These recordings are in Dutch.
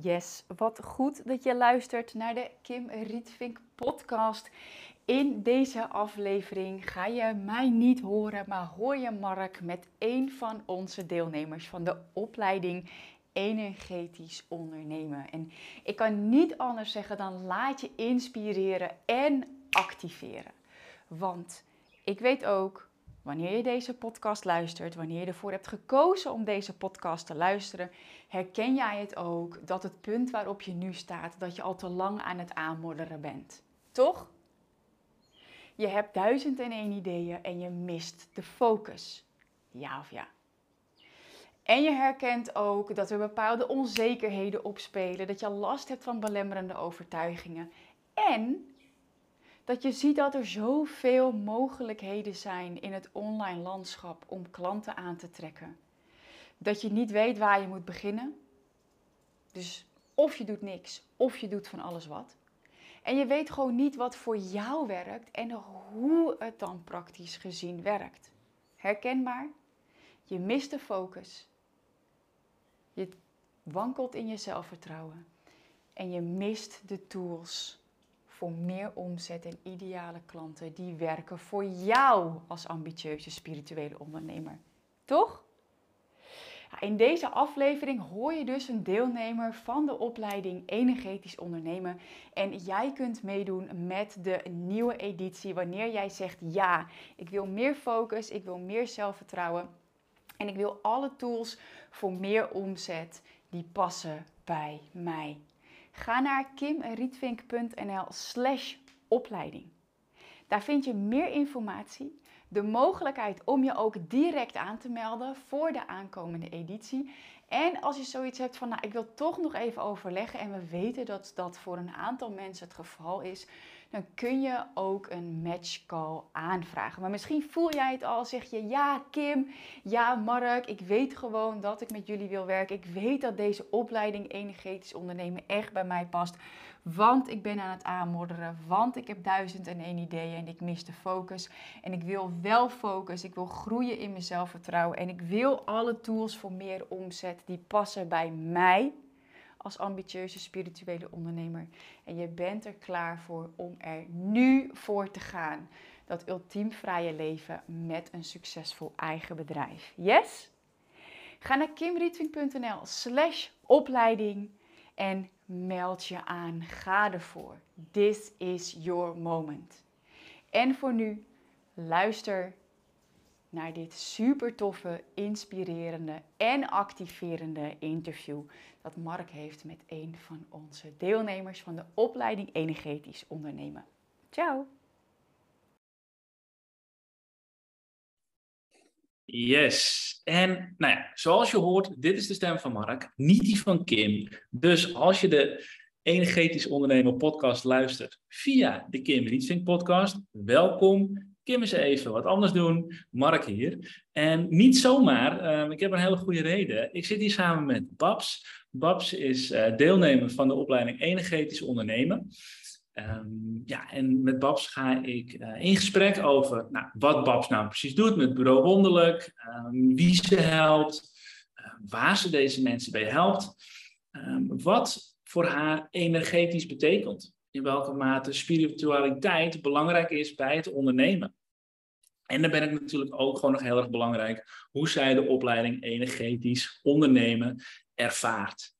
Yes, wat goed dat je luistert naar de Kim Rietvink podcast. In deze aflevering ga je mij niet horen, maar hoor je Mark met een van onze deelnemers van de opleiding Energetisch Ondernemen. En ik kan niet anders zeggen dan laat je inspireren en activeren. Want ik weet ook Wanneer je deze podcast luistert, wanneer je ervoor hebt gekozen om deze podcast te luisteren, herken jij het ook dat het punt waarop je nu staat, dat je al te lang aan het aanmodderen bent. Toch? Je hebt duizend en één ideeën en je mist de focus. Ja of ja? En je herkent ook dat er bepaalde onzekerheden opspelen, dat je last hebt van belemmerende overtuigingen. En dat je ziet dat er zoveel mogelijkheden zijn in het online landschap om klanten aan te trekken. Dat je niet weet waar je moet beginnen. Dus of je doet niks, of je doet van alles wat. En je weet gewoon niet wat voor jou werkt en hoe het dan praktisch gezien werkt. Herkenbaar? Je mist de focus. Je wankelt in je zelfvertrouwen. En je mist de tools voor meer omzet en ideale klanten die werken voor jou als ambitieuze spirituele ondernemer. Toch? In deze aflevering hoor je dus een deelnemer van de opleiding Energetisch Ondernemen. En jij kunt meedoen met de nieuwe editie wanneer jij zegt ja, ik wil meer focus, ik wil meer zelfvertrouwen en ik wil alle tools voor meer omzet die passen bij mij. Ga naar kimrietvink.nl slash opleiding. Daar vind je meer informatie, de mogelijkheid om je ook direct aan te melden voor de aankomende editie. En als je zoiets hebt van, nou, ik wil toch nog even overleggen en we weten dat dat voor een aantal mensen het geval is, dan kun je ook een matchcall aanvragen. Maar misschien voel jij het al, zeg je ja Kim, ja Mark, ik weet gewoon dat ik met jullie wil werken. Ik weet dat deze opleiding energetisch ondernemen echt bij mij past. Want ik ben aan het aanmodderen, want ik heb duizend en één ideeën en ik mis de focus. En ik wil wel focus, ik wil groeien in mijn zelfvertrouwen en ik wil alle tools voor meer omzet die passen bij mij als ambitieuze spirituele ondernemer. En je bent er klaar voor om er nu voor te gaan. Dat ultiem vrije leven met een succesvol eigen bedrijf. Yes? Ga naar kimrietving.nl slash opleiding en meld je aan. Ga ervoor. This is your moment. En voor nu, luister naar dit super toffe, inspirerende en activerende interview dat Mark heeft met een van onze deelnemers van de opleiding Energetisch Ondernemen. Ciao! Yes. En nou ja, zoals je hoort, dit is de stem van Mark, niet die van Kim. Dus als je de Energetisch Ondernemen podcast luistert via de Kim Rietzing podcast, welkom. Kim eens even wat anders doen. Mark hier. En niet zomaar, ehm, ik heb een hele goede reden. Ik zit hier samen met Babs. Babs is uh, deelnemer van de opleiding Energetisch Ondernemen. Ehm, ja, en met Babs ga ik uh, in gesprek over nou, wat Babs nou precies doet met Bureau Wonderlijk, um, wie ze helpt, waar ze deze mensen bij helpt, wat voor haar energetisch betekent in welke mate spiritualiteit belangrijk is bij het ondernemen. En dan ben ik natuurlijk ook gewoon nog heel erg belangrijk hoe zij de opleiding energetisch ondernemen ervaart.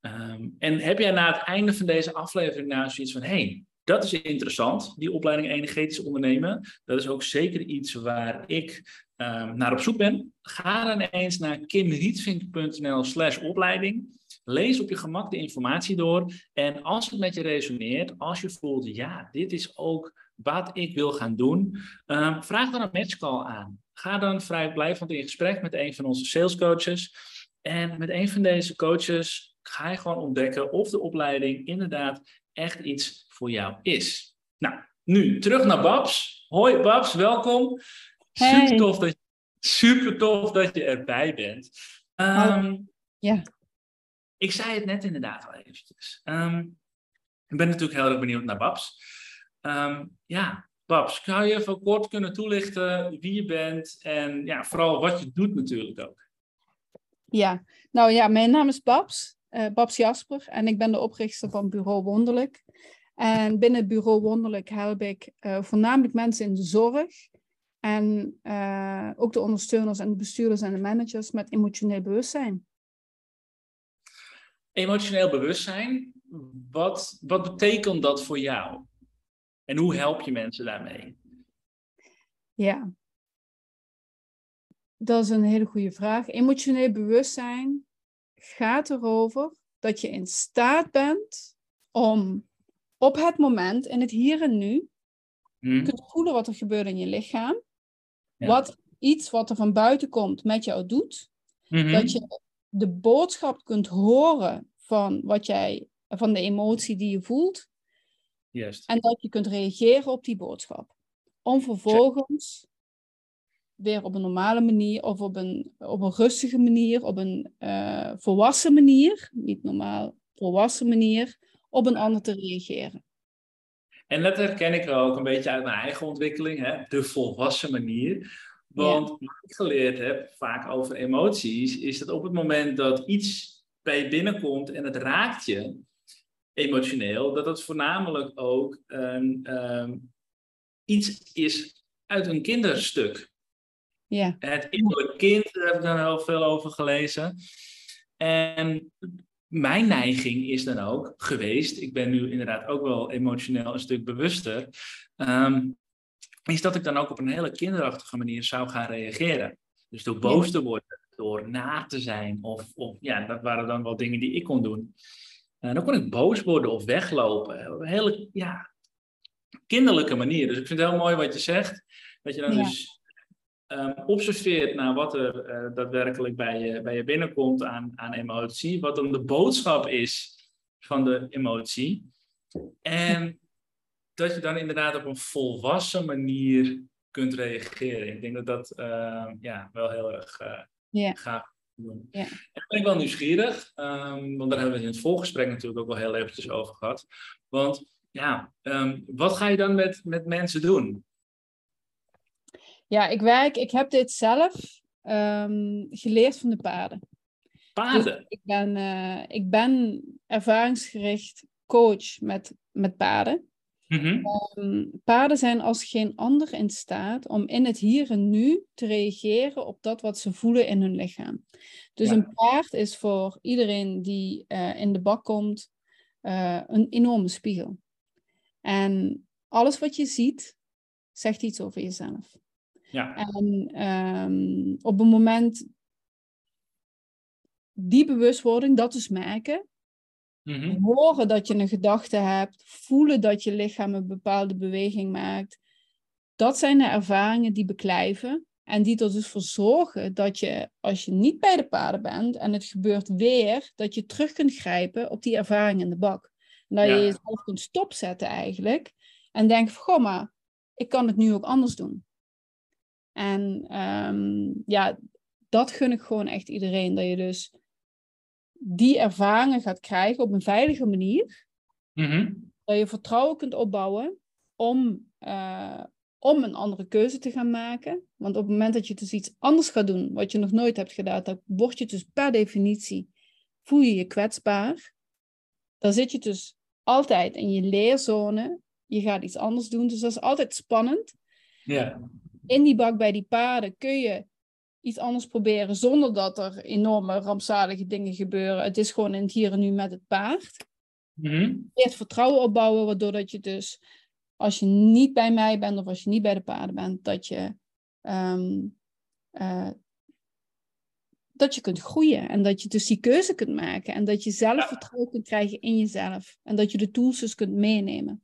Um, en heb jij na het einde van deze aflevering nou zoiets van, hey, dat is interessant, die opleiding energetisch ondernemen. Dat is ook zeker iets waar ik um, naar op zoek ben. Ga dan eens naar kimrietvink.nl slash opleiding. Lees op je gemak de informatie door. En als het met je resoneert, als je voelt, ja, dit is ook wat ik wil gaan doen, um, vraag dan een matchcall aan. Ga dan vrijblijvend in gesprek met een van onze salescoaches. En met een van deze coaches ga je gewoon ontdekken of de opleiding inderdaad echt iets voor jou is. Nou, nu terug naar Babs. Hoi Babs, welkom. Super, tof dat, super tof dat je erbij bent. Um, ja. Ik zei het net inderdaad al eventjes. Um, ik ben natuurlijk heel erg benieuwd naar Babs. Um, ja, Babs, zou je even kort kunnen toelichten wie je bent en ja, vooral wat je doet natuurlijk ook? Ja, nou ja, mijn naam is Babs. uh, Babs Jasper en ik ben de oprichter van Bureau Wonderlijk. En binnen Bureau Wonderlijk help ik uh, voornamelijk mensen in de zorg en uh, ook de ondersteuners en de bestuurders en de managers met emotioneel bewustzijn. Emotioneel bewustzijn, wat, wat betekent dat voor jou? En hoe help je mensen daarmee? Ja, dat is een hele goede vraag. Emotioneel bewustzijn gaat erover dat je in staat bent om op het moment, in het hier en nu, hmm. kunt voelen wat er gebeurt in je lichaam. Wat iets wat er van buiten komt met jou doet. Mhm. Dat je de boodschap kunt horen van wat jij, van de emotie die je voelt. En dat je kunt reageren op die boodschap. Om vervolgens weer op een normale manier of op een, op een rustige manier, op een uh, volwassen manier, niet normaal, volwassen manier, op een ander te reageren. En dat herken ik ook een beetje uit mijn eigen ontwikkeling, hè? de volwassen manier. Want wat ik geleerd heb, vaak over emoties, is dat op het moment dat iets bij je binnenkomt en het raakt je emotioneel, dat het voornamelijk ook een, um, iets is uit een kinderstuk. Ja. Het kind, daar heb ik dan heel veel over gelezen. En mijn neiging is dan ook geweest, ik ben nu inderdaad ook wel emotioneel een stuk bewuster, um, is dat ik dan ook op een hele kinderachtige manier zou gaan reageren. Dus door boos te worden, door na te zijn, of, of ja, dat waren dan wel dingen die ik kon doen. En dan kon ik boos worden of weglopen. Op een hele ja, kinderlijke manier. Dus ik vind het heel mooi wat je zegt. Dat je dan dus um, observeert naar wat er uh, daadwerkelijk bij je, bij je binnenkomt aan, aan emotie, wat dan de boodschap is van de emotie. En dat je dan inderdaad op een volwassen manier kunt reageren. Ik denk dat dat uh, ja, wel heel erg uh, yeah. gaaf doen. Yeah. En ben ik wel nieuwsgierig, um, want daar hebben we het in het volgesprek natuurlijk ook wel heel eventjes over gehad. Want ja, um, wat ga je dan met, met mensen doen? Ja, ik werk, ik heb dit zelf um, geleerd van de paarden. Paarden? Dus ik, ben, uh, ik ben ervaringsgericht coach met, met paarden. Mm -hmm. um, paarden zijn als geen ander in staat om in het hier en nu te reageren op dat wat ze voelen in hun lichaam. Dus ja. een paard is voor iedereen die uh, in de bak komt uh, een enorme spiegel. En alles wat je ziet, zegt iets over jezelf. Ja. En um, op een moment die bewustwording, dat dus merken, mm-hmm. horen dat je een gedachte hebt, voelen dat je lichaam een bepaalde beweging maakt, dat zijn de ervaringen die beklijven. En die er dus voor zorgen dat je, als je niet bij de paarden bent en het gebeurt weer, dat je terug kunt grijpen op die ervaring in de bak. En dat je jezelf kunt stopzetten eigenlijk. En denken van, goh maar, ik kan het nu ook anders doen. En um, ja, dat gun ik gewoon echt iedereen. Dat je dus die ervaringen gaat krijgen op een veilige manier. Mm-hmm. Dat je vertrouwen kunt opbouwen om, uh, om een andere keuze te gaan maken. Want op het moment dat je dus iets anders gaat doen, wat je nog nooit hebt gedaan, dan word je dus per definitie, voel je je kwetsbaar. Dan zit je dus altijd in je leerzone. Je gaat iets anders doen, dus dat is altijd spannend. Ja in die bak bij die paarden kun je iets anders proberen zonder dat er enorme rampzalige dingen gebeuren. Het is gewoon in het hier en nu met het paard. Mm Eerst vertrouwen opbouwen, waardoor dat je dus, als je niet bij mij bent of als je niet bij de paarden bent, dat je, um, uh, dat je kunt groeien. En dat je dus die keuze kunt maken. En dat je zelf vertrouwen kunt krijgen in jezelf. En dat je de tools dus kunt meenemen.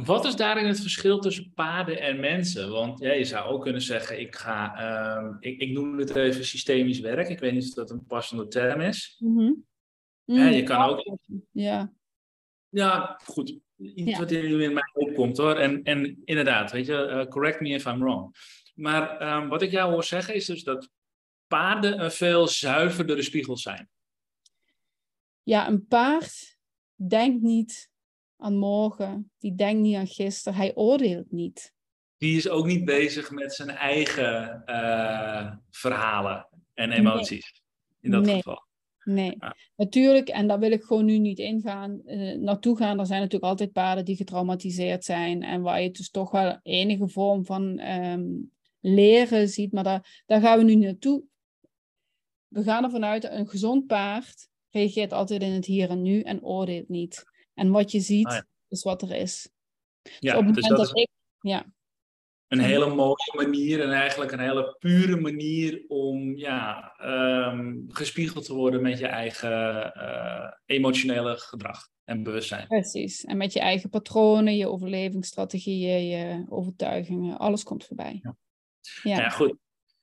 Wat is daarin het verschil tussen paarden en mensen? Want ja, je zou ook kunnen zeggen, ik ga, um, ik, ik noem het even systemisch werk. Ik weet niet of dat een passende term is. Mm -hmm. ja, je kan ook... Ja. Ja, goed. Iets ja. wat nu in mij opkomt hoor. En, en inderdaad, weet je, uh, correct me if I'm wrong. Maar um, wat ik jou hoor zeggen is dus dat paarden een veel zuiverdere spiegel zijn. Ja, een paard denkt niet aan morgen, die denkt niet aan gisteren, hij oordeelt niet. Die is ook niet bezig met zijn eigen uh, verhalen en emoties, nee. in dat nee. geval. Nee, natuurlijk, en daar wil ik gewoon nu niet ingaan, uh, naartoe gaan. Er zijn natuurlijk altijd paarden die getraumatiseerd zijn en waar je dus toch wel enige vorm van ehm, leren ziet, maar daar, daar gaan we nu naartoe. We gaan ervan uit dat een gezond paard reageert altijd in het hier en nu en oordeelt niet. En wat je ziet, ah, is wat er is. Ja, dus op het dus moment dat, ik... Ja. Een hele mooie manier en eigenlijk een hele pure manier om ja, um, gespiegeld te worden met je eigen uh, emotionele gedrag en bewustzijn. Precies. En met je eigen patronen, je overlevingsstrategieën, je overtuigingen, alles komt voorbij. Ja, ja. ja goed.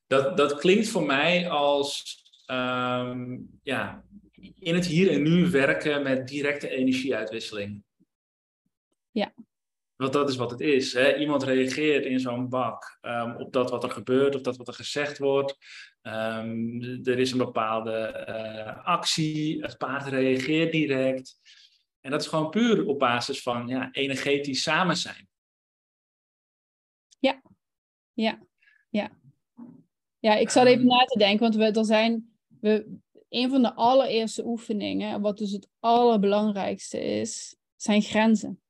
Dat, dat klinkt voor mij als um, ja, in het hier en nu werken met directe energieuitwisseling. Ja. Want dat is wat het is. Hè? Iemand reageert in zo'n bak um, op dat wat er gebeurt of dat wat er gezegd wordt. Um, er is een bepaalde uh, actie, het paard reageert direct. En dat is gewoon puur op basis van ja, energetisch samen zijn. Ja, ja, ja. Ja, ik zat even na te denken, want we, er zijn, we, een van de allereerste oefeningen, wat dus het allerbelangrijkste is, zijn grenzen.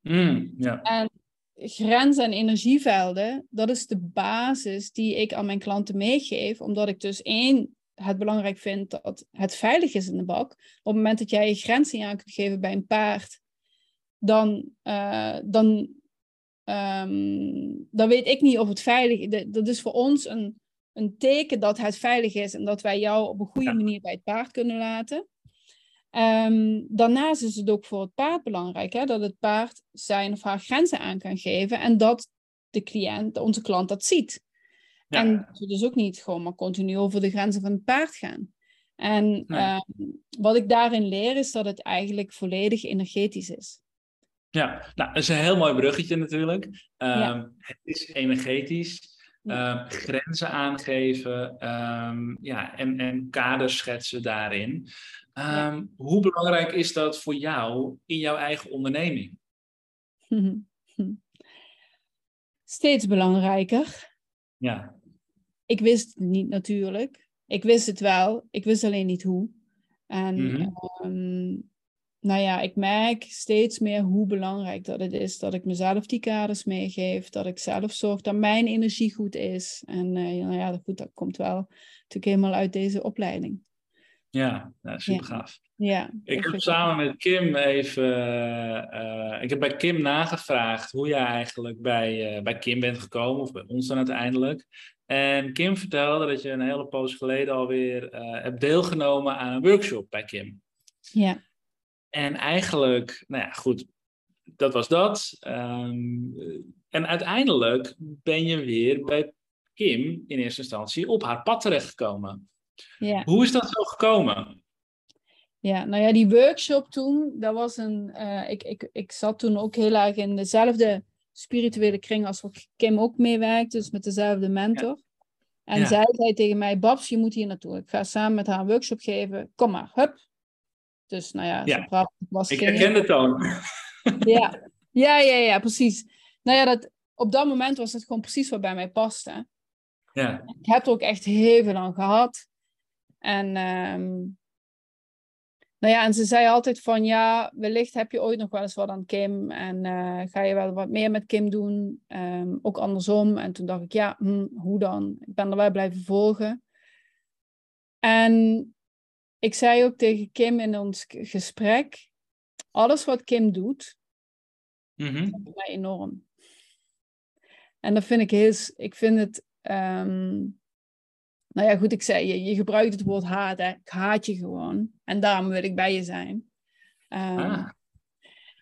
Mm. En grenzen en energievelden, dat is de basis die ik aan mijn klanten meegeef, omdat ik dus één, het belangrijk vind dat het veilig is in de bak. Op het moment dat jij je grenzen aan kunt geven bij een paard, dan, uh, dan, um, dan weet ik niet of het veilig is. Dat is voor ons een, een teken dat het veilig is en dat wij jou op een goede manier bij het paard kunnen laten. Um, daarnaast is het ook voor het paard belangrijk hè, dat het paard zijn of haar grenzen aan kan geven en dat de cliënt, onze klant, dat ziet. En dat we dus ook niet gewoon maar continu over de grenzen van het paard gaan. En um, wat ik daarin leer is dat het eigenlijk volledig energetisch is. Ja, nou, dat is een heel mooi bruggetje natuurlijk. Um, Het is energetisch. Um, grenzen aangeven um, ja, en, en kaders schetsen daarin. Um, Hoe belangrijk is dat voor jou in jouw eigen onderneming? Steeds belangrijker. Ja. Ik wist het niet natuurlijk. Ik wist het wel, ik wist alleen niet hoe. En mm nou ja, ik merk steeds meer hoe belangrijk dat het is dat ik mezelf die kaders meegeef, dat ik zelf zorg dat mijn energie goed is. En uh, nou ja, goed, dat komt wel natuurlijk helemaal uit deze opleiding. Ja, nou, super gaaf. Ja, ik heb samen met Kim even, uh, ik heb bij Kim nagevraagd hoe jij eigenlijk bij, bij Kim bent gekomen, of bij ons dan uiteindelijk. En Kim vertelde dat je een hele poos geleden alweer hebt deelgenomen aan een workshop bij Kim. Ja. En eigenlijk, nou ja, goed, dat was dat. Um, en uiteindelijk ben je weer bij Kim in eerste instantie op haar pad terechtgekomen. Ja. Hoe is dat zo gekomen? Ja, nou ja, die workshop toen, dat was een. Uh, ik, ik, ik zat toen ook heel erg in dezelfde spirituele kring als wat Kim ook meewerkt, dus met dezelfde mentor. En ja. zij zei tegen mij: Babs, je moet hier naartoe. Ik ga samen met haar een workshop geven. Kom maar, hup, dus nou ja, ja. Zo was Ik herken de toon. ja. ja, ja, ja, precies. Nou ja, dat, op dat moment was het gewoon precies wat bij mij paste. Ja. Ik heb er ook echt heel veel aan gehad. En, um, nou ja, en ze zei altijd van ja, wellicht heb je ooit nog wel eens wat aan Kim en uh, ga je wel wat meer met Kim doen, um, ook andersom. En toen dacht ik ja, hm, hoe dan? Ik ben er wel blijven volgen. En ik zei ook tegen Kim in ons gesprek, alles wat Kim doet, mm -hmm. mij enorm. En dat vind ik heel, ik vind het, um, nou ja goed, ik zei, je, je gebruikt het woord haat, hè? ik haat je gewoon. En daarom wil ik bij je zijn. Um, ah.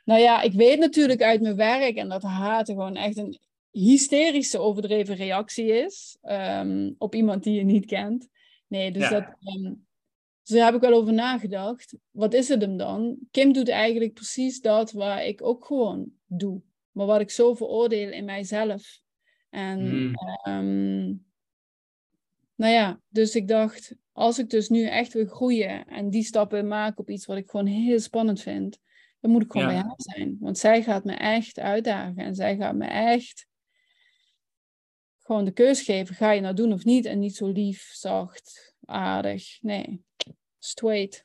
Nou ja, ik weet natuurlijk uit mijn werk en dat haten gewoon echt een hysterische overdreven reactie is um, op iemand die je niet kent. Nee, dus ja. dat, dus daar heb ik wel over nagedacht. Wat is het hem dan? Kim doet eigenlijk precies dat waar ik ook gewoon doe. Maar wat ik zo veroordeel in mijzelf. En mm. um, nou ja, dus ik dacht, als ik dus nu echt wil groeien en die stappen maak op iets wat ik gewoon heel spannend vind, dan moet ik gewoon ja. bij haar zijn. Want zij gaat me echt uitdagen en zij gaat me echt gewoon de keus geven. Ga je nou doen of niet? En niet zo lief, zacht, aardig. Nee. Straight.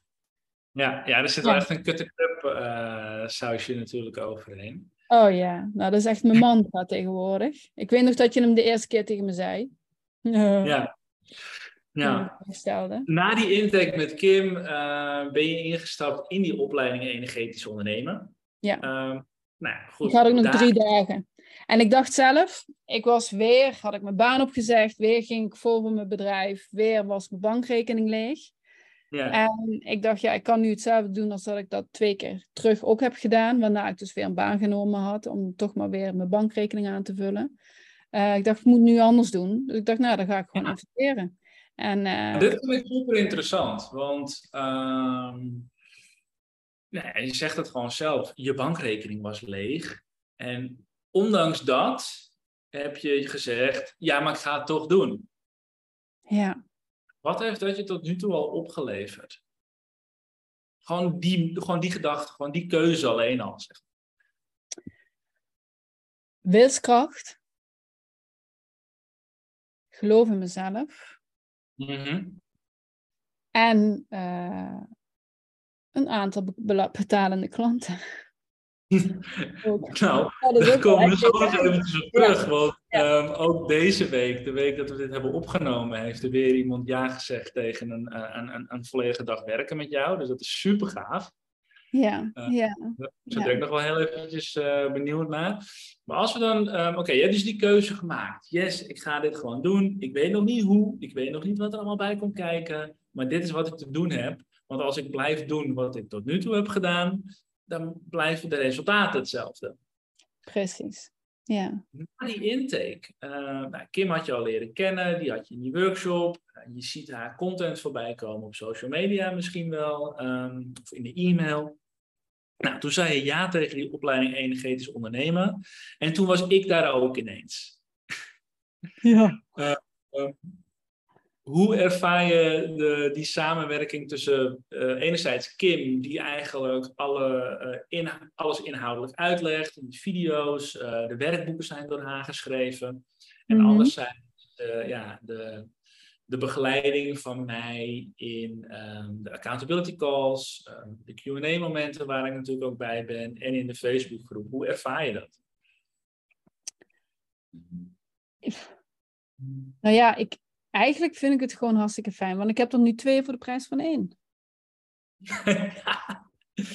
Ja, ja er zit wel echt een cut-up uh, sausje natuurlijk overheen. Oh ja, nou dat is echt mijn mantra tegenwoordig. Ik weet nog dat je hem de eerste keer tegen me zei. ja. Ja. Na die intake met Kim uh, ben je ingestapt in die opleiding energetisch ondernemen. Ja. Uh, nou, goed. Ik had ook nog drie dagen. En ik dacht zelf, ik was weer, had ik mijn baan opgezegd, weer ging ik vol voor mijn bedrijf, weer was mijn bankrekening leeg. Ja. En ik dacht, ja, ik kan nu hetzelfde doen als dat ik dat twee keer terug ook heb gedaan, waarna ik dus weer een baan genomen had om toch maar weer mijn bankrekening aan te vullen. Uh, ik dacht, ik moet nu anders doen. Dus ik dacht, nou, dan ga ik gewoon ja. investeren. En, uh... Dit vind ik super interessant, want uh, nee, je zegt het gewoon zelf, je bankrekening was leeg. En ondanks dat heb je gezegd, ja, maar ik ga het toch doen. Ja. Wat heeft dat je tot nu toe al opgeleverd? Gewoon die, gewoon die gedachte, gewoon die keuze alleen al. Zeg. Wilskracht. Geloof in mezelf. Mm En uh, een aantal betalende klanten. Nou, daar komen we zo op terug. Want um, ook deze week, de week dat we dit hebben opgenomen, heeft er weer iemand ja gezegd tegen een, eh, een, een, een volledige dag werken met jou. Dus dat is super gaaf. Ja, uh, ja. Zo ben ik nog wel heel eventjes uh, benieuwd naar. Maar als we dan, um, oké, je hebt dus die keuze gemaakt. Yes, ik ga dit gewoon doen. Ik weet nog niet hoe, ik weet nog niet wat er allemaal bij komt kijken. Maar dit is wat ik te doen heb. Want als ik blijf doen wat ik tot nu toe heb gedaan, dan blijven de resultaten hetzelfde. Precies, ja. Na die intake, uh, nou, Kim had je al leren kennen, die had je in die workshop. Uh, je ziet haar content voorbij komen op social media misschien wel, um, of in de e-mail. Nou, toen zei je ja tegen die opleiding energetisch ondernemen. En toen was ik daar ook ineens. Ja. Uh, hoe ervaar je de, die samenwerking tussen uh, enerzijds Kim, die eigenlijk alle, uh, in, alles inhoudelijk uitlegt, in de video's, uh, de werkboeken zijn door haar geschreven, en mm -hmm. anderzijds ja, de, de begeleiding van mij in um, de accountability calls, um, de Q&A-momenten waar ik natuurlijk ook bij ben, en in de Facebookgroep. Hoe ervaar je dat? Nou ja, ik, eigenlijk vind ik het gewoon hartstikke fijn, want ik heb er nu twee voor de prijs van één.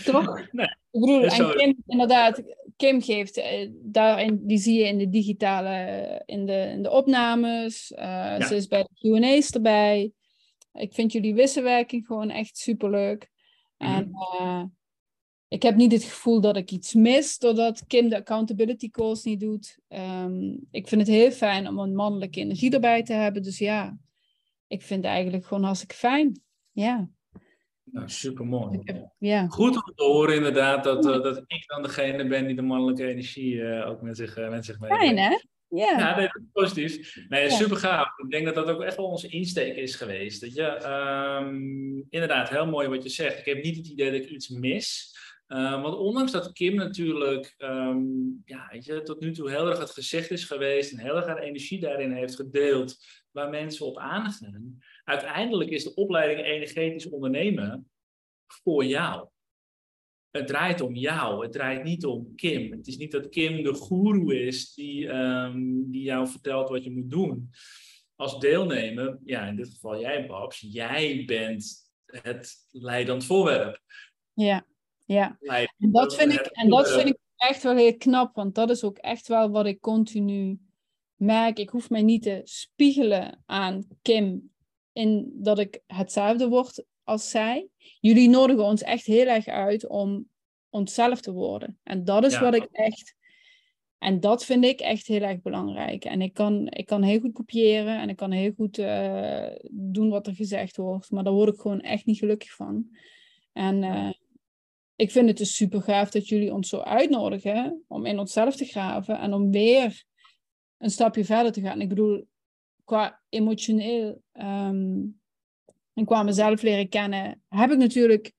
Toch? Nee, ik bedoel, en Kim, inderdaad, Kim geeft uh, daarin, die zie je in de digitale, in de, in de opnames. Uh, ja. Ze is bij de QA's erbij. Ik vind jullie wisselwerking gewoon echt superleuk. Mm -hmm. En uh, ik heb niet het gevoel dat ik iets mis doordat Kim de accountability calls niet doet. Um, ik vind het heel fijn om een mannelijke energie erbij te hebben. Dus ja, ik vind het eigenlijk gewoon hartstikke fijn. Ja. Nou, super mooi. Ja. Goed om te horen inderdaad dat, uh, dat ik dan degene ben die de mannelijke energie uh, ook met zich, uh, met zich meebrengt. Fijn hè? Ja, ja nee, dat is positief. Nee, super gaaf. Ik denk dat dat ook echt wel onze insteek is geweest. Dat je, um, inderdaad, heel mooi wat je zegt. Ik heb niet het idee dat ik iets mis. Uh, want ondanks dat Kim natuurlijk um, ja, weet je, tot nu toe heel erg het gezicht is geweest en heel erg haar energie daarin heeft gedeeld waar mensen op aangaan, uiteindelijk is de opleiding energetisch ondernemen voor jou. Het draait om jou, het draait niet om Kim. Het is niet dat Kim de goeroe is die, um, die jou vertelt wat je moet doen. Als deelnemer, ja, in dit geval jij, Babs, jij bent het leidend voorwerp. Ja. Ja, en dat vind ik, en dat vind ik echt wel heel knap, want dat is ook echt wel wat ik continu merk. Ik hoef mij niet te spiegelen aan Kim in dat ik hetzelfde word als zij. Jullie nodigen ons echt heel erg uit om onszelf te worden. En dat is ja. wat ik echt. En dat vind ik echt heel erg belangrijk. En ik kan, ik kan heel goed kopiëren en ik kan heel goed uh, doen wat er gezegd wordt, maar daar word ik gewoon echt niet gelukkig van. En uh, ik vind het dus super gaaf dat jullie ons zo uitnodigen om in onszelf te graven en om weer een stapje verder te gaan. Ik bedoel, qua emotioneel um, en qua mezelf leren kennen, heb ik natuurlijk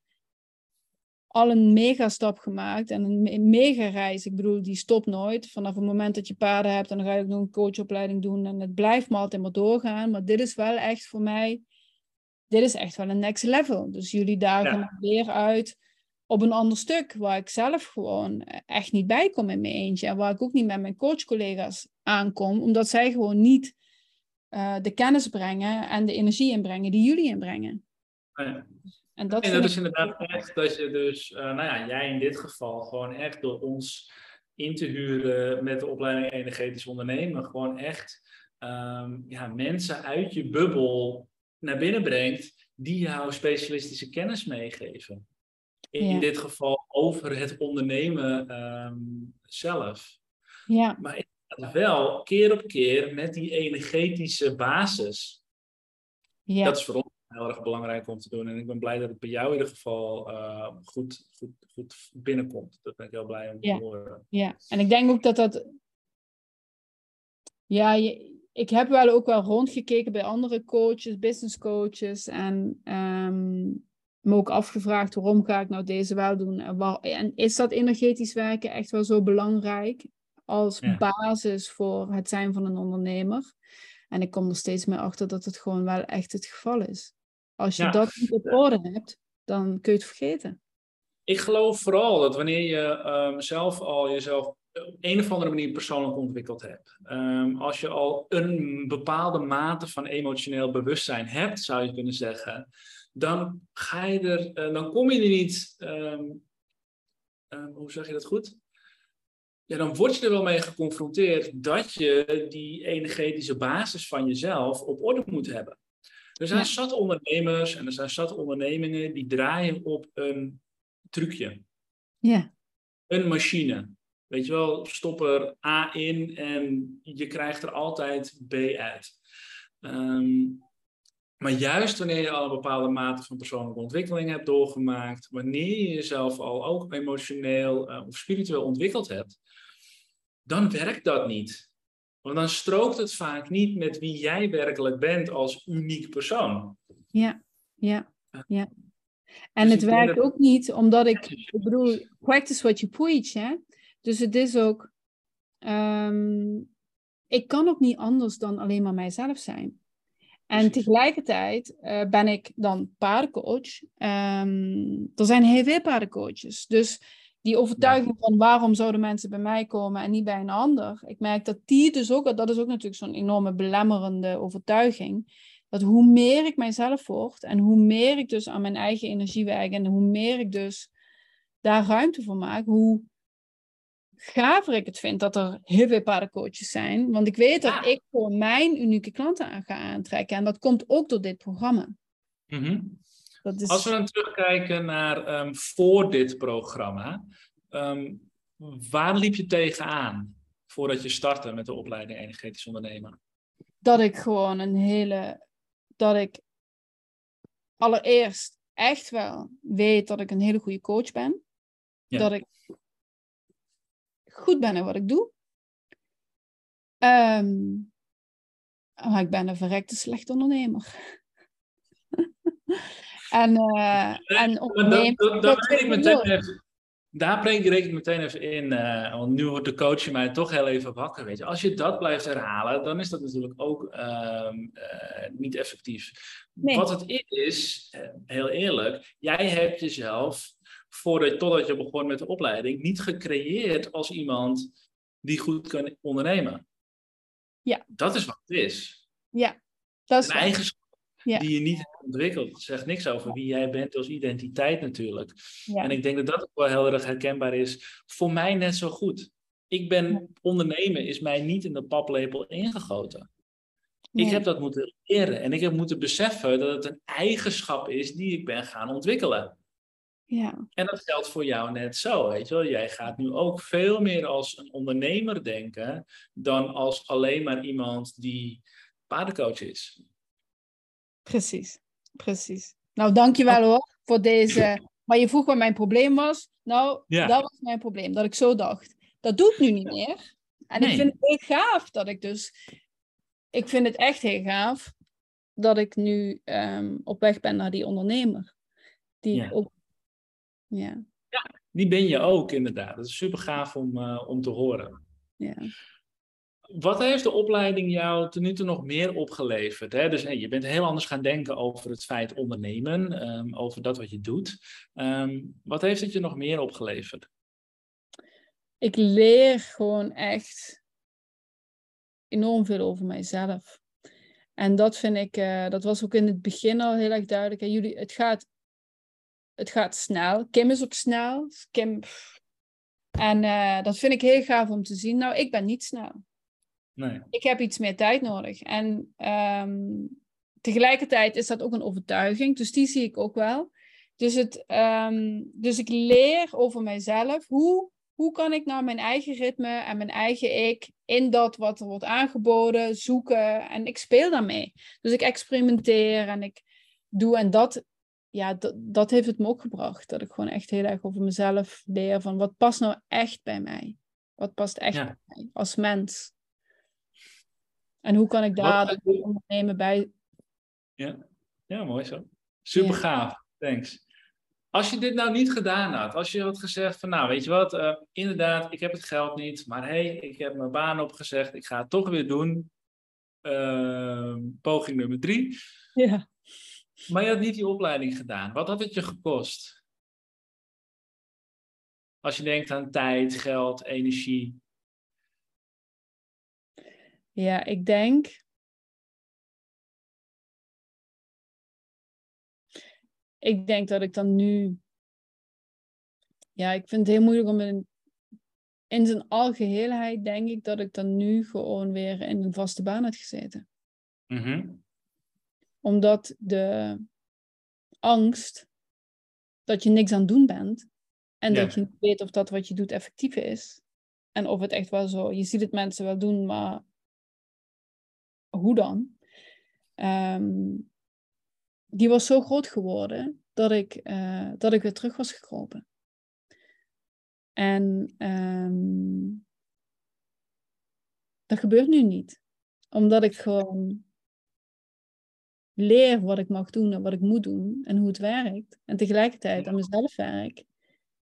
al een mega stap gemaakt en een mega reis. Ik bedoel, die stopt nooit. Vanaf het moment dat je paarden hebt, dan ga je ook nog een coachopleiding doen en het blijft maar altijd maar doorgaan. Maar dit is wel echt voor mij dit is echt wel een next level. Dus jullie dagen ja. weer uit op een ander stuk waar ik zelf gewoon echt niet bij kom in mijn eentje. En waar ik ook niet met mijn coachcollega's aankom, omdat zij gewoon niet uh, de kennis brengen en de energie inbrengen die jullie inbrengen. Ja. En dat, en dat is inderdaad echt dat je dus, uh, nou ja, jij in dit geval gewoon echt door ons in te huren met de opleiding energetisch ondernemen, gewoon echt um, ja, mensen uit je bubbel naar binnen brengt die jou specialistische kennis meegeven. In, dit geval over het ondernemen um, zelf. Ja. Maar wel keer op keer met die energetische basis. Ja. Dat is voor ons heel erg belangrijk om te doen. En ik ben blij dat het bij jou in ieder geval uh, goed, goed, goed binnenkomt. Dat ben ik heel blij om ja. te horen. Ja, en ik denk ook dat dat. Ja, je, ik heb wel ook wel rondgekeken bij andere coaches, business coaches. En um, me ook afgevraagd waarom ga ik nou deze wel doen. En, waar, en is dat energetisch werken echt wel zo belangrijk als ja. basis voor het zijn van een ondernemer? En ik kom er steeds meer achter dat het gewoon wel echt het geval is. Als je ja. dat niet op orde hebt, dan kun je het vergeten. Ik geloof vooral dat wanneer je um, zelf al jezelf op een of andere manier persoonlijk ontwikkeld hebt. Um, als je al een bepaalde mate van emotioneel bewustzijn hebt, zou je kunnen zeggen, dan ga je er, uh, dan kom je er niet, um, um, hoe zeg je dat goed? Ja, dan word je er wel mee geconfronteerd dat je die energetische basis van jezelf op orde moet hebben. Er zijn ja. zat ondernemers en er zijn zat ondernemingen die draaien op een trucje. Ja. Een machine. Weet je wel, stop er A in en je krijgt er altijd B uit. Um, maar juist wanneer je al een bepaalde mate van persoonlijke ontwikkeling hebt doorgemaakt, wanneer je jezelf al ook emotioneel uh, of spiritueel ontwikkeld hebt, dan werkt dat niet. Want dan strookt het vaak niet met wie jij werkelijk bent als uniek persoon. Ja, ja, ja. En dus het werkt dat... ook niet omdat ik, ik bedoel, practice what you preach, hè. Dus het is ook, um, ik kan ook niet anders dan alleen maar mijzelf zijn. En tegelijkertijd uh, ben ik dan paardencoach. Um, er zijn heel veel paardencoaches. Dus die overtuiging van waarom zouden mensen bij mij komen en niet bij een ander. Ik merk dat die dus ook, dat is ook natuurlijk zo'n enorme belemmerende overtuiging. Dat hoe meer ik mijzelf word en hoe meer ik dus aan mijn eigen energie werk en hoe meer ik dus daar ruimte voor maak, hoe gaver ik het vind dat er heel veel paardencoaches zijn. Want ik weet dat ik voor mijn unieke klanten aan ga aantrekken. En dat komt ook door dit programma. Mm -hmm. dat is... Als we dan terugkijken naar um, voor dit programma. Um, waar liep je tegenaan voordat je startte met de opleiding energetisch ondernemen? Dat ik gewoon een hele... Dat ik allereerst echt wel weet dat ik een hele goede coach ben. Ja. Dat ik goed ben in wat ik doe. Um, maar ik ben een verrekte slechte ondernemer. en, uh, en ondernemen... Dat, dat, dat weet ik meteen even, daar breek ik meteen even in, uh, want nu wordt de coach mij toch heel even wakker. Weet je. Als je dat blijft herhalen, dan is dat natuurlijk ook uh, uh, niet effectief. Nee. Wat het is, heel eerlijk, jij hebt jezelf voordat, totdat je begon met de opleiding, niet gecreëerd als iemand die goed kan ondernemen. Ja. Dat is wat het is. Ja, dat is Een eigenschap ja. die je niet hebt ontwikkeld. Het zegt niks over wie jij bent als identiteit natuurlijk. Ja. En ik denk dat dat ook wel heel erg herkenbaar is. Voor mij net zo goed. Ik ben, ondernemen is mij niet in de paplepel ingegoten. Nee. Ik heb dat moeten leren en ik heb moeten beseffen dat het een eigenschap is die ik ben gaan ontwikkelen. Ja. En dat geldt voor jou net zo, weet je wel. Jij gaat nu ook veel meer als een ondernemer denken dan als alleen maar iemand die paardencoach is. Precies, precies. Nou, dankjewel hoor voor deze. Maar je vroeg wat mijn probleem was. Nou, ja. dat was mijn probleem, dat ik zo dacht. Dat doe ik nu niet meer. En nee. ik vind het heel gaaf dat ik dus... Ik vind het echt heel gaaf dat ik nu um, op weg ben naar die ondernemer. Die ja. ook ja. ja, die ben je ook inderdaad. Dat is super gaaf om, uh, om te horen. Ja. wat heeft de opleiding jou ten nu toe nog meer opgeleverd? Hè? Dus hey, je bent heel anders gaan denken over het feit ondernemen, ehm, over dat wat je doet. Ehm, wat heeft het je nog meer opgeleverd? Ik leer gewoon echt enorm veel over mijzelf. En dat vind ik, uh, dat was ook in het begin al heel erg duidelijk. En jullie, het gaat, het gaat snel. Kim is ook snel. Kim, en uh, dat vind ik heel gaaf om te zien. Nou, ik ben niet snel. Nee. Ik heb iets meer tijd nodig. En um, tegelijkertijd is dat ook een overtuiging. Dus die zie ik ook wel. Dus, het, um, dus ik leer over mijzelf. Hoe, hoe kan ik nou mijn eigen ritme en mijn eigen ik in dat wat er wordt aangeboden zoeken? En ik speel daarmee. Dus ik experimenteer en ik doe. En dat, ja, dat, heeft het me ook gebracht. Dat ik gewoon echt heel erg over mezelf leer. Van wat past nou echt bij mij? Wat past echt Ja. bij mij als mens? En hoe kan ik daar ondernemen bij? Ja, ja mooi zo. Super Ja. gaaf, thanks. Als je dit nou niet gedaan had, als je had gezegd van nou weet je wat, eh, inderdaad, ik heb het geld niet, maar hé, hey, ik heb mijn baan opgezegd, ik ga het toch weer doen. Ehm, poging nummer drie. Ja. Maar je had niet die opleiding gedaan. Wat had het je gekost? Als je denkt aan tijd, geld, energie. Ja, ik denk. Ik denk dat ik dan nu. Ja, ik vind het heel moeilijk om in, in zijn algeheelheid, denk ik, dat ik dan nu gewoon weer in een vaste baan had gezeten. Mhm. Omdat de angst dat je niks aan het doen bent en Ja. dat je niet weet of dat wat je doet effectief is. En of het echt wel zo, je ziet het mensen wel doen, maar hoe dan? Ehm, die was zo groot geworden dat ik, eh, dat ik weer terug was gekropen. En ehm, dat gebeurt nu niet. Omdat ik gewoon leer wat ik mag doen en wat ik moet doen en hoe het werkt. En tegelijkertijd aan mezelf werk.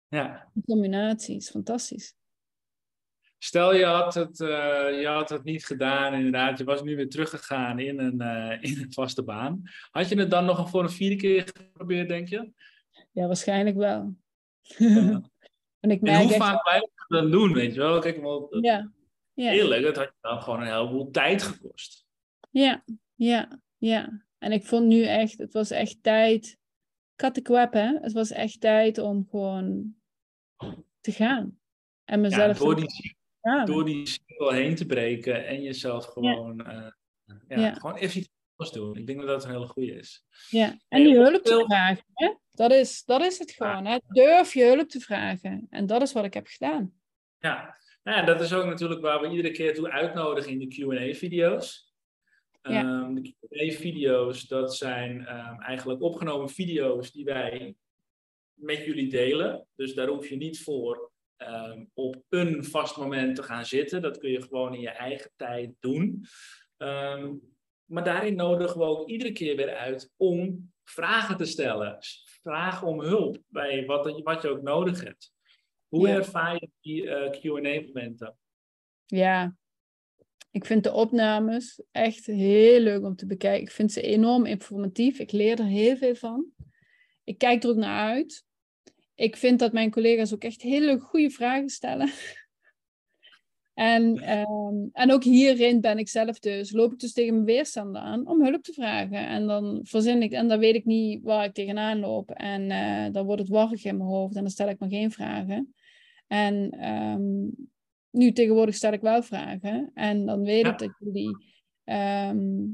Ja. Die combinatie is fantastisch. Stel je had, het, eh, je had het niet gedaan, inderdaad. Je was nu weer teruggegaan in een, eh, in een vaste baan. Had je het dan nog voor een vierde keer geprobeerd, denk je? Ja, waarschijnlijk wel. Ja. en ik En merk hoe echt... vaak het dan doen, weet je wel? Kijk, want, Ja, ja. eerlijk, het had je dan gewoon een heleboel tijd gekost. Ja, ja, ja. En ik vond nu echt, het was echt tijd. Kattekwep, hè? Het was echt tijd om gewoon te gaan. En Ja, mezelf door die, gaan. door die cirkel heen te breken en jezelf gewoon, eh, ja, Ja. gewoon even iets anders doen. Ik denk dat dat een hele goede is. Ja, en die hulp te vragen. Hè? Dat, is, dat is het gewoon. Hè? Durf je hulp te vragen. En dat is wat ik heb gedaan. Ja. Nou ja, dat is ook natuurlijk waar we iedere keer toe uitnodigen in de Q&A-video's. Ja. Ehm, de Q&A-video's, dat zijn ehm, eigenlijk opgenomen video's die wij met jullie delen. Dus daar hoef je niet voor ehm, op een vast moment te gaan zitten. Dat kun je gewoon in je eigen tijd doen. Maar daarin nodigen we ook iedere keer weer uit om vragen te stellen. Vragen om hulp bij wat, wat je ook nodig hebt. Hoe Ja. ervaar je die eh, Q&A-momenten? Ja, ik vind de opnames echt heel leuk om te bekijken. Ik vind ze enorm informatief. Ik leer er heel veel van. Ik kijk er ook naar uit. Ik vind dat mijn collega's ook echt hele goede vragen stellen. En, ehm, en ook hierin ben ik zelf dus, loop ik dus tegen mijn weerstanden aan om hulp te vragen. En dan verzin ik, en dan weet ik niet waar ik tegenaan loop. En eh, dan wordt het warrig in mijn hoofd en dan stel ik maar geen vragen. En ehm, nu tegenwoordig stel ik wel vragen. En dan weet Ja. ik dat jullie. ehm,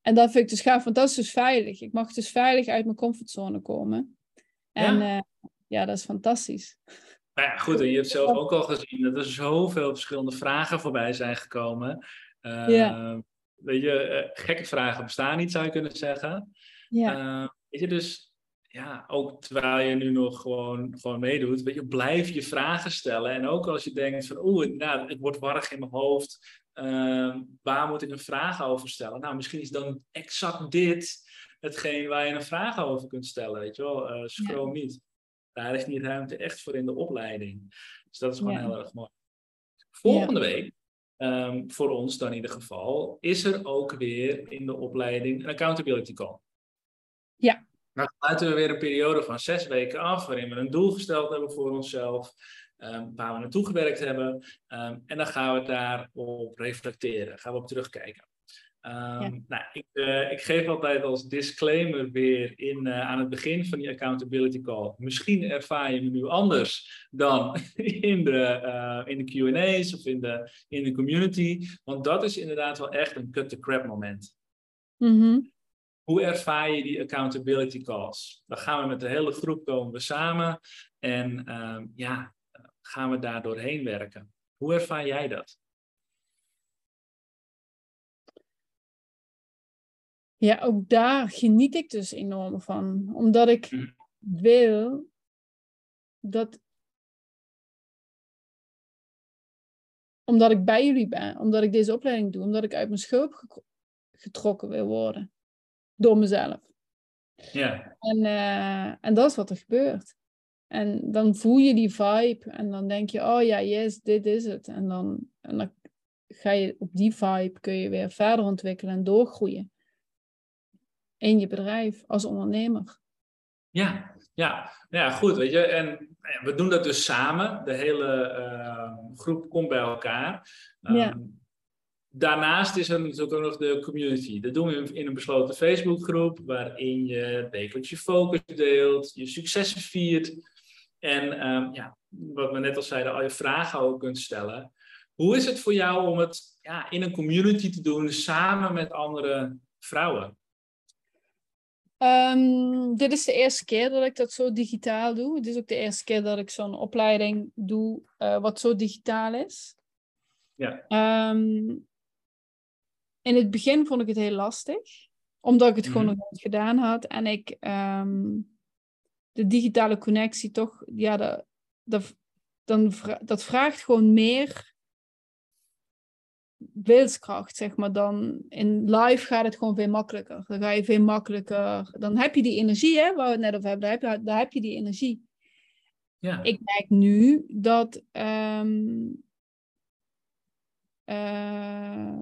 en dat vind ik dus gaaf, want dat is dus veilig. Ik mag dus veilig uit mijn comfortzone komen. En Ja. ja, ja dat is fantastisch. Nou ja, goed, en je hebt zelf ook al gezien dat er zoveel verschillende vragen voorbij zijn gekomen. Eh, Ja. Weet je, eh, gekke vragen bestaan niet, zou je kunnen zeggen. Ja, Eh, weet je, dus ja, ook terwijl je nu nog gewoon, gewoon meedoet, weet je, blijf je vragen stellen. En ook als je denkt van, oeh, nou, het wordt warrig in mijn hoofd, eh, waar moet ik een vraag over stellen? Nou, misschien is dan exact dit hetgeen waar je een vraag over kunt stellen, weet je wel. Eh schroom niet. Daar is die ruimte echt voor in de opleiding. Dus dat is gewoon Ja. heel erg mooi. Volgende week, ehm, voor ons dan in ieder geval, is er ook weer in de opleiding een accountability call. Ja. Dan sluiten we weer een periode van zes weken af, waarin we een doel gesteld hebben voor onszelf, um, waar we naartoe gewerkt hebben. Ehm, en dan gaan we daarop reflecteren, gaan we op terugkijken. Ehm, nou, ik, uh, ik, geef altijd als disclaimer weer in, uh, aan het begin van die accountability call. Misschien ervaar je me nu anders dan in de, uh, in de QA's of in de, in de community. Want dat is inderdaad wel echt een cut-the-crap moment. Mm -hmm. Hoe ervaar je die accountability calls? Dan gaan we met de hele groep komen we samen en ehm, ja, gaan we daar doorheen werken. Hoe ervaar jij dat? Ja, ook daar geniet ik dus enorm van. Omdat ik Mhm. wil dat. Omdat ik bij jullie ben, omdat ik deze opleiding doe, omdat ik uit mijn schulp getrokken wil worden. Door mezelf. Ja, En, eh, en dat is wat er gebeurt. En dan voel je die vibe en dan denk je, oh ja, yes, dit is het. En dan, en dan ga je op die vibe kun je weer verder ontwikkelen en doorgroeien. In je bedrijf, als ondernemer. ja, ja, ja, goed. Weet je, en we doen dat dus samen. De hele eh, groep komt bij elkaar. Ehm, Ja. Daarnaast is er natuurlijk ook nog de community. Dat doen we in een besloten Facebookgroep, waarin je wekelijks je focus deelt, je successen viert. En ehm, ja, wat we net al zeiden, al je vragen ook kunt stellen. Hoe is het voor jou om het ja, in een community te doen, samen met andere vrouwen? Ehm, dit is de eerste keer dat ik dat zo digitaal doe. Het is ook de eerste keer dat ik zo'n opleiding doe eh, wat zo digitaal is. Ja. Ehm, in het begin vond ik het heel lastig, omdat ik het gewoon Mhm. nog nooit gedaan had. En ik ehm, de digitale connectie toch, ja, dat, dat, dan, dat vraagt gewoon meer wilskracht, zeg maar. Dan in live gaat het gewoon veel makkelijker. Dan ga je veel makkelijker. Dan heb je die energie, hè, waar we het net over hebben. Daar heb je, daar heb je die energie. Ja, Ik merk nu dat. ehm, eh,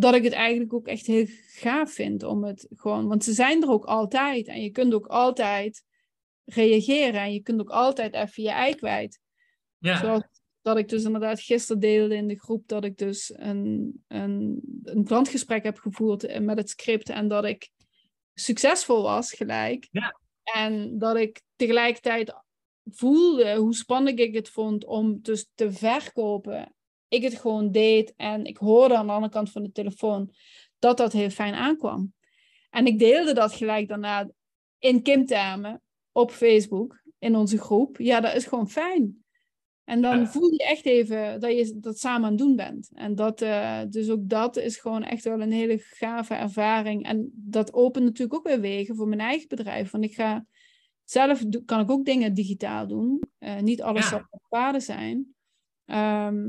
dat ik het eigenlijk ook echt heel gaaf vind om het gewoon. Want ze zijn er ook altijd. En je kunt ook altijd reageren. En je kunt ook altijd even je ei kwijt. ja, Zoals dat ik dus inderdaad gisteren deelde in de groep dat ik dus een, een, een klantgesprek heb gevoerd met het script en dat ik succesvol was gelijk. Ja. En dat ik tegelijkertijd voelde hoe spannend ik het vond om dus te verkopen. Ik het gewoon deed en ik hoorde aan de andere kant van de telefoon dat dat heel fijn aankwam. En ik deelde dat gelijk daarna in Kim-termen op Facebook, in onze groep. Ja, dat is gewoon fijn. En dan Ja. voel je echt even dat je dat samen aan het doen bent. En dat, eh, dus ook dat is gewoon echt wel een hele gave ervaring. En dat opent natuurlijk ook weer wegen voor mijn eigen bedrijf. Want ik ga zelf kan ik ook dingen digitaal doen. Eh, niet alles Ja. zal op paden zijn. Ehm,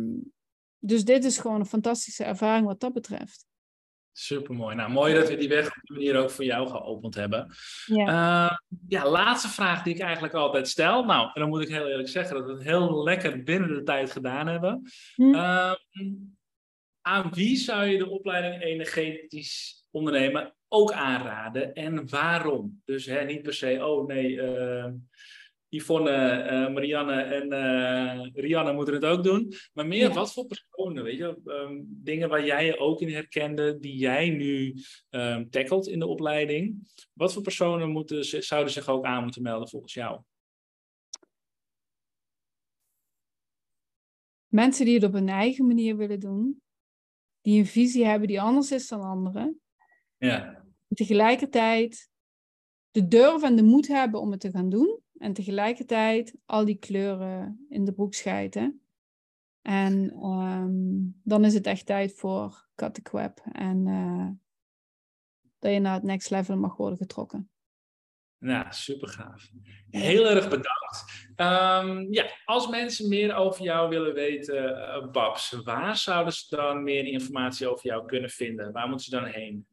dus dit is gewoon een fantastische ervaring wat dat betreft. supermooi. Nou, mooi dat we die weg op die manier ook voor jou geopend hebben. Ja. Eh, ja, laatste vraag die ik eigenlijk altijd stel. Nou, en dan moet ik heel eerlijk zeggen dat we het heel lekker binnen de tijd gedaan hebben. Hm. Ehm, aan wie zou je de opleiding energetisch ondernemen ook aanraden en waarom? Dus hè, niet per se, oh nee, eh, Yvonne, eh, Marianne en eh, Rianne moeten het ook doen. Maar meer Ja. wat voor personen, weet je? Ehm, dingen waar jij je ook in herkende, die jij nu ehm tackelt in de opleiding. Wat voor personen moeten, zouden zich ook aan moeten melden volgens jou? Mensen die het op hun eigen manier willen doen. Die een visie hebben die anders is dan anderen. Ja, En tegelijkertijd de durf en de moed hebben om het te gaan doen. En tegelijkertijd al die kleuren in de broek schijten. En ehm, dan is het echt tijd voor cut the crap. En eh, dat je naar het next level mag worden getrokken. Ja, super gaaf. Heel erg bedankt. Ehm, ja, als mensen meer over jou willen weten, eh, Babs, waar zouden ze dan meer informatie over jou kunnen vinden? Waar moeten ze dan heen?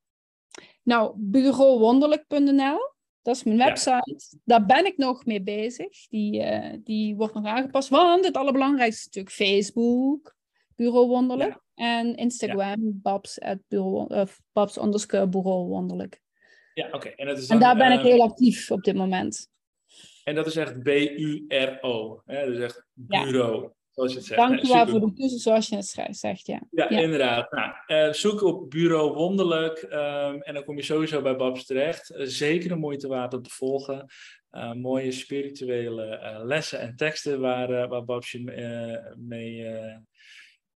Nou, bureauwonderlijk.nl, dat is mijn Ja. website. Daar ben ik nog mee bezig. Die, eh, die wordt nog aangepast. Want het allerbelangrijkste is natuurlijk Facebook. Bureau Wonderlijk. En Instagram, babs, at bureau, uh, babs underscore Bureau Wonderlijk. Ja, oké. En, dat is en daar ben ik heel actief op dit moment. En dat is echt B-U-R-O. Dus echt bureau, zoals je het zegt. Dank je wel voor de keuze zoals je het zegt, ja. Ja, inderdaad. Nou, uh, zoek op Bureau Wonderlijk um, en dan kom je sowieso bij Babs terecht. Uh, zeker een moeite waard om te volgen. Uh, mooie spirituele lessen en teksten waar, waar Babs je mee,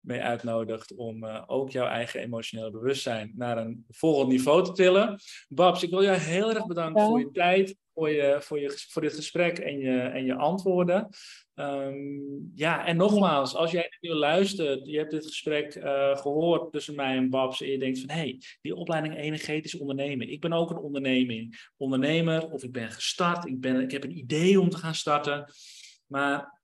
mee uitnodigt om ook jouw eigen emotionele bewustzijn naar een volgend niveau te tillen. Babs, ik wil jou heel erg bedanken voor je tijd, voor, je, voor, je, voor dit gesprek en je, en je antwoorden. Um, ja, en nogmaals, als jij nu luistert, je hebt dit gesprek uh, gehoord tussen mij en Babs en je denkt van, hé, hey, die opleiding energetisch ondernemen. Ik ben ook een onderneming, ondernemer of ik ben gestart, ik, ben, ik heb een idee om te gaan starten, maar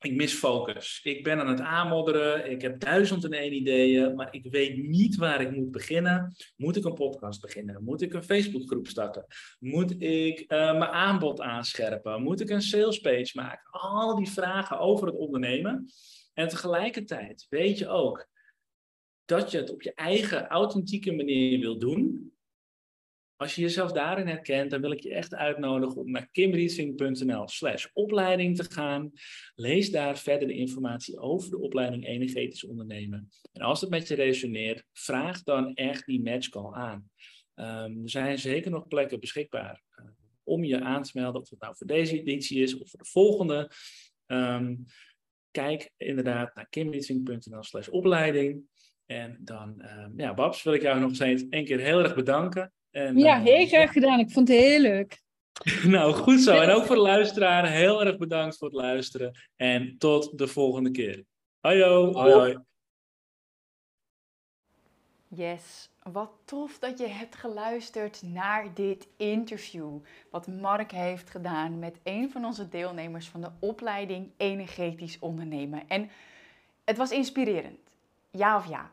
ik mis focus. Ik ben aan het aanmodderen. Ik heb duizend en één ideeën, maar ik weet niet waar ik moet beginnen. Moet ik een podcast beginnen? Moet ik een Facebookgroep starten? Moet ik uh, mijn aanbod aanscherpen? Moet ik een salespage maken? Al die vragen over het ondernemen. En tegelijkertijd weet je ook dat je het op je eigen authentieke manier wil doen. Als je jezelf daarin herkent, dan wil ik je echt uitnodigen om naar kimrietsing.nl slash opleiding te gaan. Lees daar verder de informatie over de opleiding energetisch ondernemen. En als het met je resoneert, vraag dan echt die matchcall aan. Um, er zijn zeker nog plekken beschikbaar uh, om je aan te melden, of het nou voor deze editie is of voor de volgende. Um, kijk inderdaad naar kimrietsing.nl slash opleiding. En dan, um, ja, Babs, wil ik jou nog eens één keer heel erg bedanken. En, ja, eh, heel graag gedaan. Ik vond het heel leuk. nou, goed zo. En ook voor de luisteraar, heel erg bedankt voor het luisteren. En tot de volgende keer. Hoi, hoi, hoi. Yes, wat tof dat je hebt geluisterd naar dit interview. Wat Mark heeft gedaan met een van onze deelnemers van de opleiding Energetisch Ondernemen. En het was inspirerend. Ja of ja?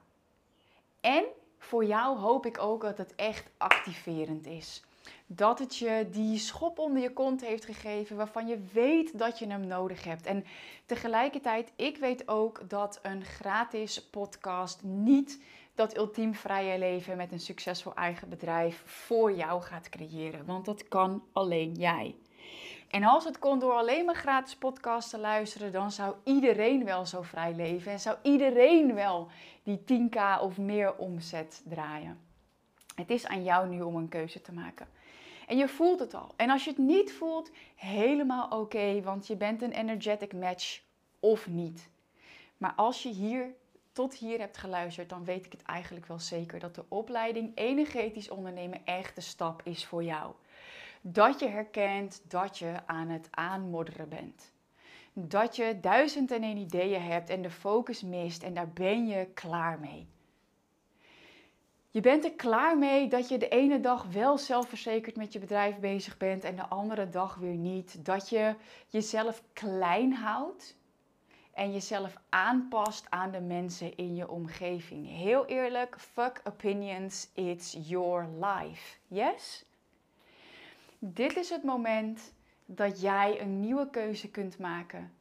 En voor jou hoop ik ook dat het echt activerend is. Dat het je die schop onder je kont heeft gegeven waarvan je weet dat je hem nodig hebt. En tegelijkertijd, ik weet ook dat een gratis podcast niet dat ultiem vrije leven met een succesvol eigen bedrijf voor jou gaat creëren. Want dat kan alleen jij. En als het kon door alleen maar gratis podcasts te luisteren, dan zou iedereen wel zo vrij leven en zou iedereen wel die 10k of meer omzet draaien. Het is aan jou nu om een keuze te maken. En je voelt het al. En als je het niet voelt, helemaal oké, want je bent een energetic match of niet. Maar als je hier tot hier hebt geluisterd, dan weet ik het eigenlijk wel zeker dat de opleiding energetisch ondernemen echt de stap is voor jou dat je herkent dat je aan het aanmodderen bent. Dat je duizend en één ideeën hebt en de focus mist en daar ben je klaar mee. Je bent er klaar mee dat je de ene dag wel zelfverzekerd met je bedrijf bezig bent en de andere dag weer niet. Dat je jezelf klein houdt en jezelf aanpast aan de mensen in je omgeving. Heel eerlijk, fuck opinions, it's your life. Yes? Dit is het moment dat jij een nieuwe keuze kunt maken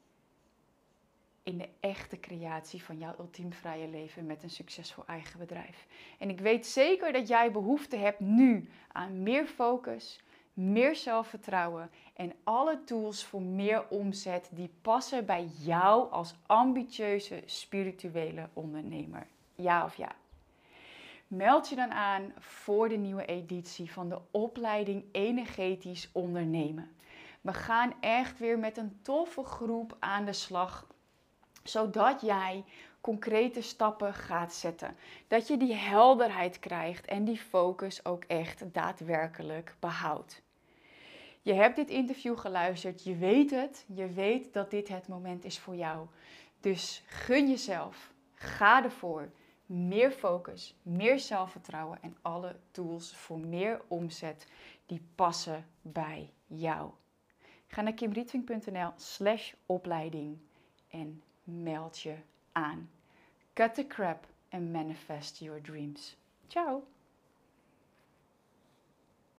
in de echte creatie van jouw ultiem vrije leven met een succesvol eigen bedrijf. En ik weet zeker dat jij behoefte hebt nu aan meer focus, meer zelfvertrouwen en alle tools voor meer omzet die passen bij jou als ambitieuze spirituele ondernemer. Ja of ja? Meld je dan aan voor de nieuwe editie van de opleiding Energetisch Ondernemen. We gaan echt weer met een toffe groep aan de slag, zodat jij concrete stappen gaat zetten. Dat je die helderheid krijgt en die focus ook echt daadwerkelijk behoudt. Je hebt dit interview geluisterd, je weet het, je weet dat dit het moment is voor jou. Dus gun jezelf, ga ervoor meer focus, meer zelfvertrouwen en alle tools voor meer omzet die passen bij jou. Ga naar kimrietving.nl slash opleiding en meld je aan. Cut the crap and manifest your dreams. Ciao!